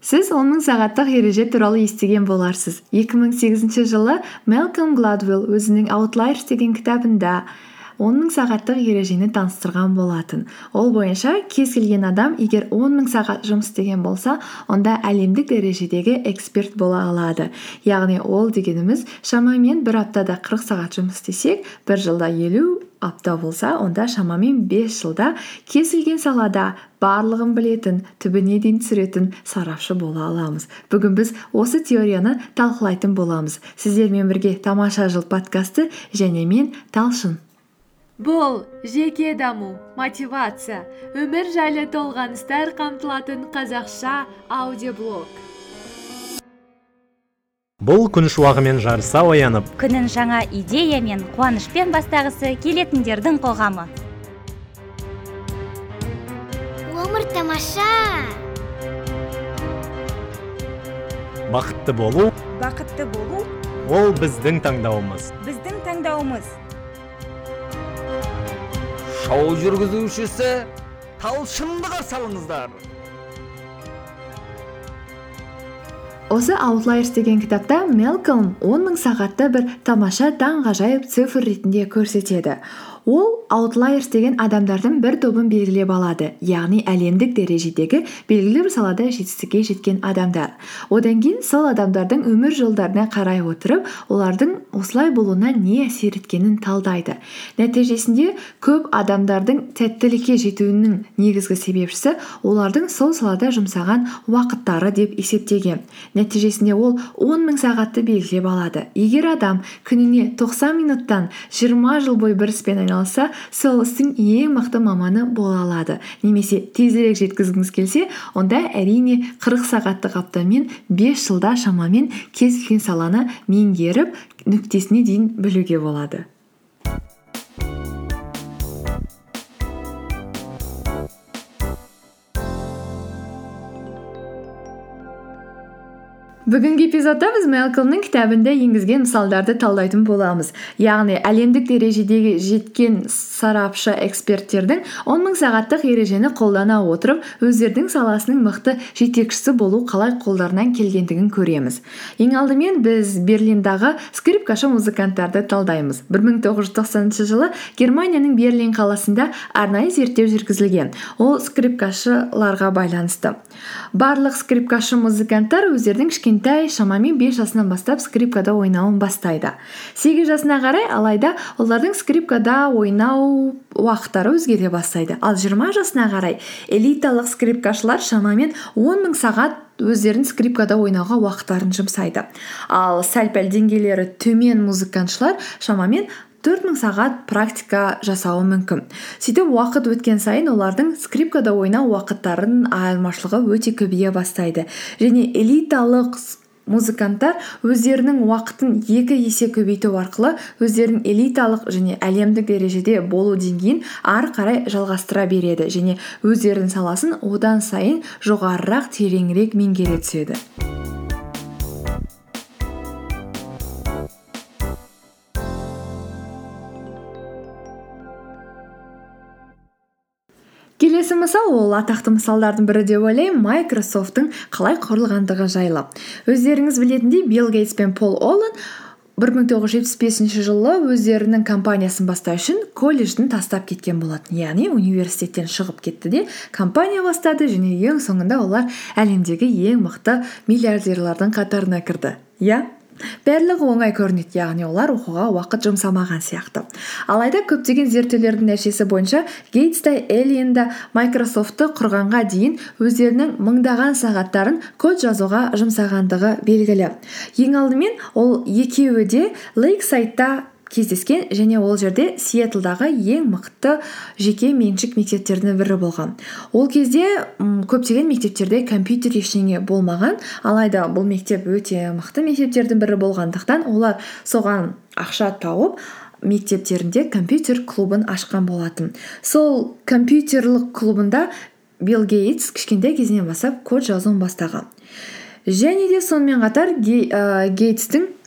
сіз он мың сағаттық ереже туралы естіген боларсыз. 2008 жылы мэлком гладвелл өзінің аутлайерс деген кітабында он мың сағаттық ережені таныстырған болатын. Ол бойынша кез келген адам егер он мың сағат жұмыс істеген болса онда әлемдік дәрежедегі эксперт бола алады. Яғни ол дегеніміз шамамен бір аптада қырық сағат жұмыс істесек бір жылда елу апта болса онда шамамен бес жылда кез келген салада барлығын білетін түбіне дейін түсіретін сарапшы бола аламыз. Бүгін біз осы теорияны талқылайтын боламыз. Сіздермен бірге тамаша жыл подкасты және мен талшын. Бұл жеке даму мотивация өмір жайлы толғаныстар қамтылатын қазақша аудиоблог. Бұл күн шуағымен жарыса оянып күнін жаңа идея мен қуанышпен бастағысы келетіндердің қоғамы. Өмір тамаша. бақытты болу бақытты болу ол біздің таңдауымыз. біздің таңдауымыз. Шоу жүргізушісі талшынды қарсы алыңыздар осы аутлайерс деген кітапта мелком он мың сағатты бір тамаша таңғажайып цифр ретінде көрсетеді ол аутлайерс деген адамдардың бір тобын белгілеп алады яғни әлемдік дәрежедегі белгілі бір салада жетістікке жеткен адамдар. Одан кейін сол адамдардың өмір жолдарына қарай отырып олардың осылай болуына не әсер еткенін талдайды. Нәтижесінде көп адамдардың тәттілікке жетуінің негізгі себепшісі олардың сол салада жұмсаған уақыттары деп есептеген. Нәтижесінде ол он мың сағатты белгілеп алады. Егер адам күніне тоқсан минуттан жиырма жыл бойы бір іспен айналысса сол істің ең мықты маманы бола алады. Немесе тезірек жеткізгіңіз келсе онда әрине қырық сағаттық аптамен бес жылда шамамен кез келген саланы меңгеріп нүктесіне дейін білуге болады. Бүгінгі эпизодта біз мэлколмның кітабында енгізген мысалдарды талдайтын боламыз. Яғни әлемдік дәрежедегі жеткен сарапшы эксперттердің он мың сағаттық ережені қолдана отырып өздерінің саласының мықты жетекшісі болу қалай қолдарынан келгендігін көреміз. Ең алдымен біз берлиндағы скрипкашы музыканттарды талдаймыз. Бір мың тоғыз жүз тоқсаныншы жылы германияның берлин қаласында арнайы зерттеу жүргізілген. Ол скрипкашыларға байланысты. Барлық скрипкашы музыканттар өздерінің кішкентай шамамен бес жасынан бастап скрипкада ойнауын бастайды. Сегіз жасына қарай алайда олардың скрипкада ойнау уақыттары өзгере бастайды. Ал жиырма жасына қарай элиталық скрипкашылар шамамен он мың сағат өздерін скрипкада ойнауға уақыттарын жұмсайды. Ал сәл пәл деңгейлері төмен музыкантшылар шамамен төрт мың сағат практика жасауы мүмкін. Сөйтіп уақыт өткен сайын олардың скрипкада ойнау уақыттарының айырмашылығы өте көбейе бастайды. Және элиталық музыканттар өздерінің уақытын екі есе көбейту арқылы өздерінің элиталық және әлемдік дәрежеде болу деңгейін ары қарай жалғастыра береді және өздерінің саласын одан сайын жоғарырақ тереңірек меңгере түседі. Келесі мысал ол атақты мысалдардың бірі деп ойлаймын. Майкрософттың қалай құрылғандығы жайлы. Өздеріңіз білетіндей билл гейтс пен пол оллен бір мың тоғыз жүз жетпіс жылы өздерінің компаниясын бастау үшін колледжін тастап кеткен болатын. Яғни университеттен шығып кетті де компания бастады және ең соңында олар әлемдегі ең мықты миллиардерлардың қатарына кірді. Иә? Барлығы оңай көрінеді яғни олар оқуға уақыт жұмсамаған сияқты. Алайда көптеген зерттеулердің нәтижесі бойынша гейтс та эллиен да майкрософтты құрғанға дейін өздерінің мыңдаған сағаттарын код жазуға жұмсағандығы белгілі. Ең алдымен ол екеуі де лейксайдта кездескен және ол жерде сиэтлдағы ең мықты жеке меншік мектептердің бірі болған. Ол кезде м, көптеген мектептерде компьютер ештеңе болмаған. Алайда бұл мектеп өте мықты мектептердің бірі болғандықтан олар соған ақша тауып мектептерінде компьютер клубын ашқан болатын. Сол компьютерлік клубында билл гейтс кішкентай кезінен бастап код жазуын бастаған. Және де сонымен қатар гейтстің уни- ә,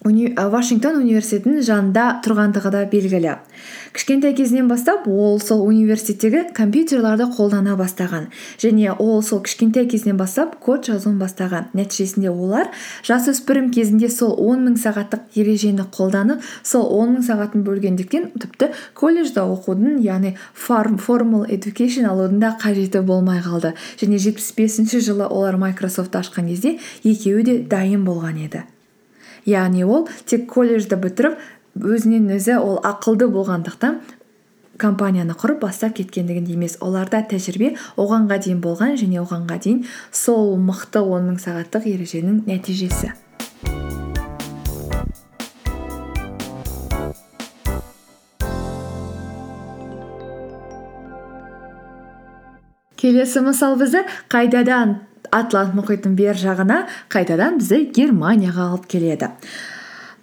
вашингтон университетінің жанында тұрғандығы да белгілі. Кішкентай кезінен бастап ол сол университеттегі компьютерларды қолдана бастаған. Және ол сол кішкентай кезінен бастап код жазуын бастаған. Нәтижесінде олар жасөспірім кезінде сол 10 мың сағаттық ережені қолданып сол 10 мың сағатын бөлгендіктен тіпті колледжда оқудың яғни формал education алудың да қажеті болмай қалды. Және жетпіс бесінші жылы олар майкрософт ашқан кезде екеуі де дайын болған еді. Яғни ол тек колледжді бітіріп өзінен өзі ол ақылды болғандықтан компанияны құрып бастап кеткендігінде емес. Оларда тәжірибе оғанға дейін болған және оғанға дейін сол мықты он мың сағаттық ереженің нәтижесі. Келесі мысал бізді қайтадан атлант мұхиттың бер жағына қайтадан бізді германияға алып келеді.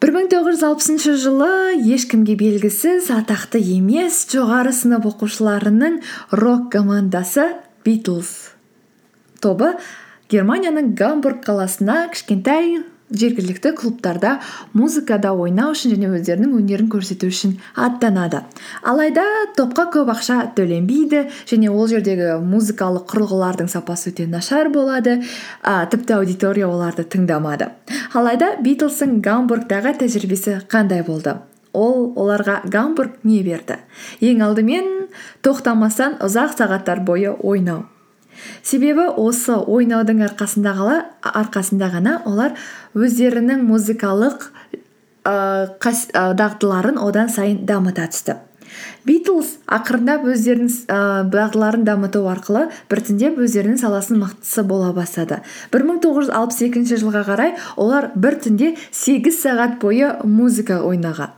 бір мың тоғыз жүз алпысыншы жылы ешкімге белгісіз атақты емес жоғары сынып оқушыларының рок командасы битлз тобы германияның гамбург қаласына кішкентай жергілікті клубтарда музыкада ойнау үшін және өздерінің өнерін көрсету үшін аттанады. Алайда топқа көп ақша төленбейді және ол жердегі музыкалық құрылғылардың сапасы өте нашар болады а, тіпті аудитория оларды тыңдамады. Алайда битлстың гамбургтағы тәжірибесі қандай болды? Ол оларға гамбург не берді? Ең алдымен тоқтамастан ұзақ сағаттар бойы ойнау. Себебі осы ойнаудың арқасында, ғана олар өздерінің музыкалық ә, дағдыларын одан сайын дамыта түсті. Битлз ақырындап өздерінің ә, дағдыларын дамыту арқылы біртіндеп өздерінің саласының мықтысы бола бастады. 1962 жылға қарай олар бір түнде 8 сағат бойы музыка ойнаған.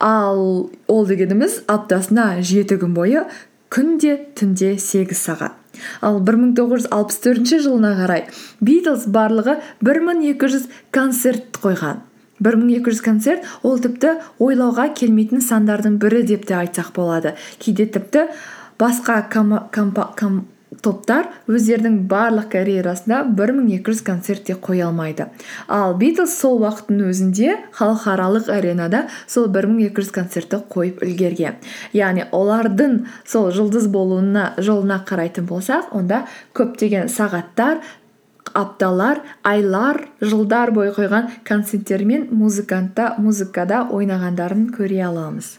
Ал ол дегеніміз аптасына жеті күн бойы күнде түнде 8 сағат. Ал 1964 жылына қарай битлз барлығы 1200 концерт қойған. 1200 концерт ол тіпті ойлауға келмейтін сандардың бірі деп те айтсақ болады. Кейде тіпті басқа топтар өздерінің барлық карьерасында 1200 концерт те қоя алмайды. Ал битлз сол уақыттың өзінде халықаралық аренада сол 1200 концертті қойып үлгерген. Яғни олардың сол жұлдыз болуына жолына қарайтын болсақ онда көптеген сағаттар апталар айлар жылдар бойы қойған концерттер мен музыкантта музыкада ойнағандарын көре аламыз.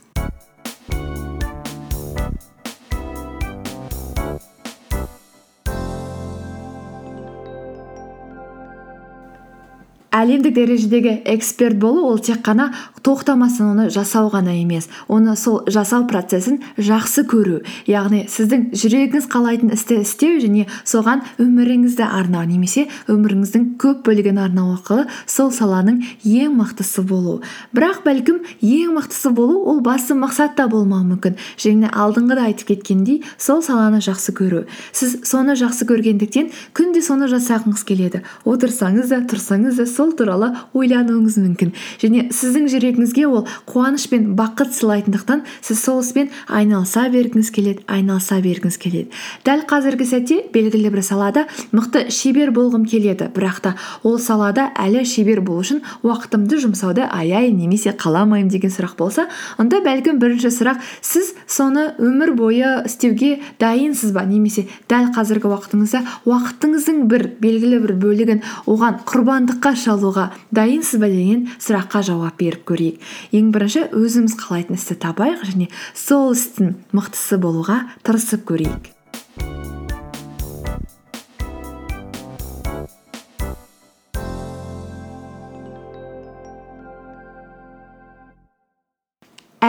Әлемдік дәрежедегі эксперт болу ол тек қана тоқтамастан оны жасау ғана емес. Оны сол жасау процесін жақсы көру. Яғни сіздің жүрегіңіз қалайтын істі істеу және соған өміріңізді арнау немесе өміріңіздің көп бөлігін арнау арқылы сол саланың ең мықтысы болу. Бірақ бәлкім ең мықтысы болу ол басты мақсат та болмауы мүмкін. Және алдыңғыда айтып кеткендей сол саланы жақсы көру. Сіз соны жақсы көргендіктен күнде соны жасағыңыз келеді. Отырсаңыз да тұрсаңыз да сол туралы ойлануыңыз мүмкін. Және сіздің жүрегіңізге ол қуаныш пен бақыт сыйлайтындықтан сіз сол іспен айналыса бергіңіз келеді айналыса бергіңіз келеді. Дәл қазіргі сәтте белгілі бір салада мықты шебер болғым келеді. Бірақ та ол салада әлі шебер болу үшін уақытымды жұмсауды аяй немесе қаламаймын деген сұрақ болса онда бәлкім бірінші сұрақ сіз соны өмір бойы істеуге дайынсыз ба? Немесе дәл қазіргі уақытыңызда уақытыңыздың бір белгілі бір бөлігін оған құрбандыққа шалуға дайынсыз ба деген сұраққа жауап беріп көрейік. Ең бірінші өзіміз қалайтын істі табайық және сол істің мықтысы болуға тырысып көрейік.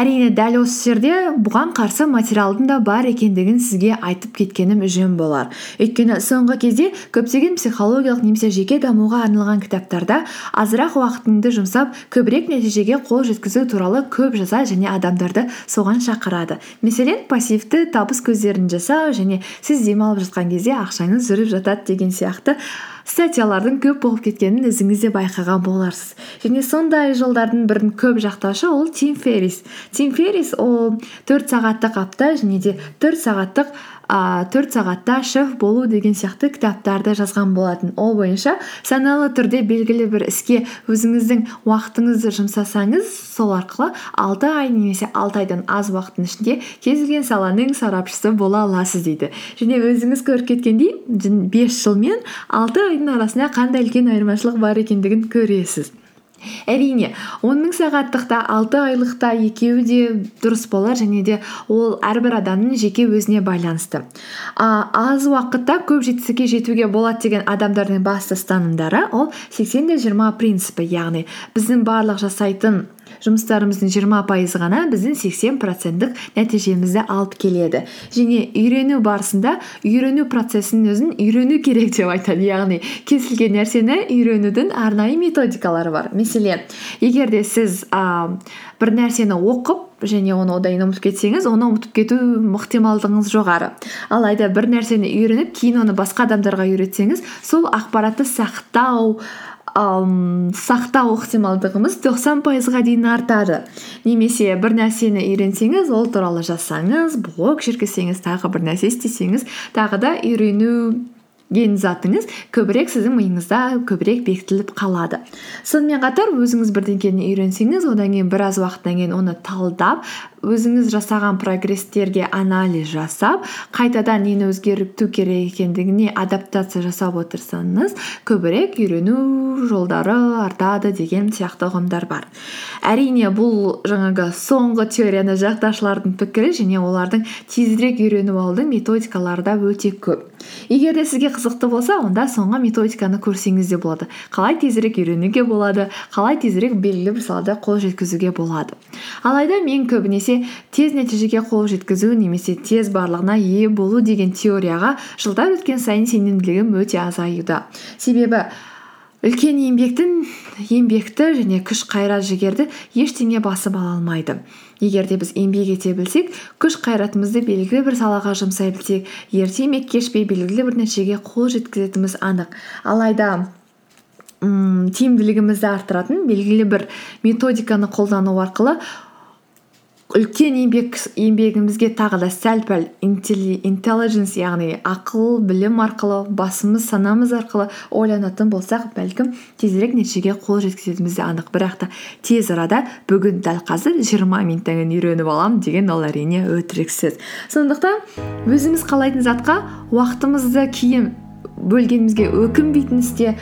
Әрине дәл осы жерде бұған қарсы материалдың да бар екендігін сізге айтып кеткенім жөн болар. Өйткені соңғы кезде көптеген психологиялық немесе жеке дамуға арналған кітаптарда азырақ уақытыңды жұмсап көбірек нәтижеге қол жеткізу туралы көп жазады және адамдарды соған шақырады. Мәселен пассивті табыс көздерін жасау және сіз демалып жатқан кезде ақшаңыз жүріп жатады деген сияқты. Статьялардың көп болып кеткенін өзіңіз де байқаған боларсыз. Және сондай жолдардың бірін көп жақтаушы ол тим феррис. Тим феррис ол төрт сағаттық апта және де төрт сағаттық а, төрт сағатта шеф болу деген сияқты кітаптарды жазған болатын. Ол бойынша саналы түрде белгілі бір іске өзіңіздің уақытыңызды жұмсасаңыз сол арқылы алты ай немесе алты айдан аз уақыттың ішінде кез келген саланың сарапшысы бола аласыз дейді. Және өзіңіз көріп кеткендей бес жыл мен алты айдың арасында қандай үлкен айырмашылық бар екендігін көресіз. Әрине он мың сағаттықта алты айлықта екеуі де дұрыс болар және де ол әрбір адамның жеке өзіне байланысты. А, аз уақытта көп жетістікке жетуге болады деген адамдардың басты ұстанымдары ол сексен де жиырма принципі яғни біздің барлық жасайтын жұмыстарымыздың жиырма пайызы ғана біздің сексен проценттік нәтижемізді алып келеді. Және үйрену барысында үйрену процессінің өзін үйрену керек деп айтады яғни кез келген нәрсені үйренудің арнайы методикалары бар. Мәселен егер де сіз а, бір нәрсені оқып және оны одан ұмытып кетсеңіз оны ұмытып кету ықтималдығыңыз жоғары. Алайда бір нәрсені үйреніп кейін оны басқа адамдарға үйретсеңіз сол ақпаратты сақтау ым сақтау ықтималдығымыз тоқсан пайызға дейін артады. Немесе бір нәрсені үйренсеңіз ол туралы жазсаңыз блог жүргізсеңіз тағы бір нәрсе істесеңіз тағы да үйрену деген затыңыз көбірек сіздің миыңызда көбірек бекітіліп қалады. Сонымен қатар өзіңіз бірдеңені үйренсеңіз одан кейін біраз уақыттан кейін оны талдап өзіңіз жасаған прогресстерге анализ жасап қайтадан нені өзгерту керек екендігіне адаптация жасап отырсаңыз көбірек үйрену жолдары артады деген сияқты ұғымдар бар. Әрине бұл жаңағы соңғы теорияны жақтаушылардың пікірі және олардың тезірек үйреніп алудың методикалары да өте көп. Егер де сізге қызықты болса онда соңғы методиканы көрсеңіз де болады. Қалай тезірек үйренуге болады қалай тезірек белгілі бір салада қол жеткізуге болады. Алайда мен көбінесе тез нәтижеге қол жеткізу немесе тез барлығына ие болу деген теорияға жылдар өткен сайын сенімділігім өте азаюда. Себебі үлкен еңбектің еңбекті және күш қайрат жігерді ештеңе басып ала алмайды. Егер де біз еңбек ете білсек күш қайратымызды белгілі бір салаға жұмсай білсек ерте ме кеш пе белгілі бір нәтижеге қол жеткізетініміз анық. Алайда ммм тиімділігімізді арттыратын белгілі бір методиканы қолдану арқылы үлкен еңбек еңбегімізге тағы да сәл пәл интеллидженс яғни ақыл білім арқылы басымыз санамыз арқылы ойланатын болсақ бәлкім тезірек нәтижеге қол жеткізетініміз де анық. Бірақ та тез арада бүгін дәл қазір жиырма минуттан кейін үйреніп аламын деген ол әрине өтірік сөз сондықтан өзіміз қалайтын затқа уақытымызды кейін бөлгенімізге өкінбейтін істе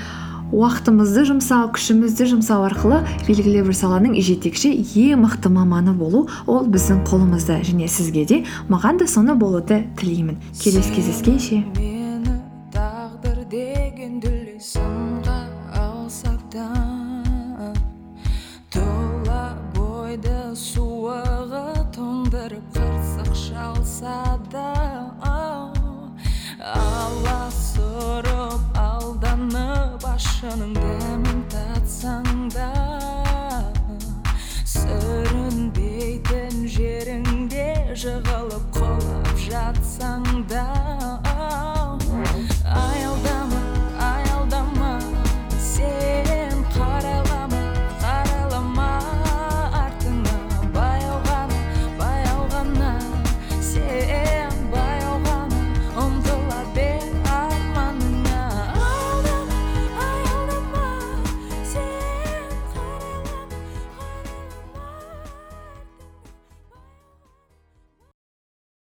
уақытымызды жұмсау күшімізді жұмсау арқылы белгілі бір саланың жетекші ең мықты маманы болу ол біздің қолымызда және сізге де. Маған да соны болуды тілеймін. Келесі кездескенше.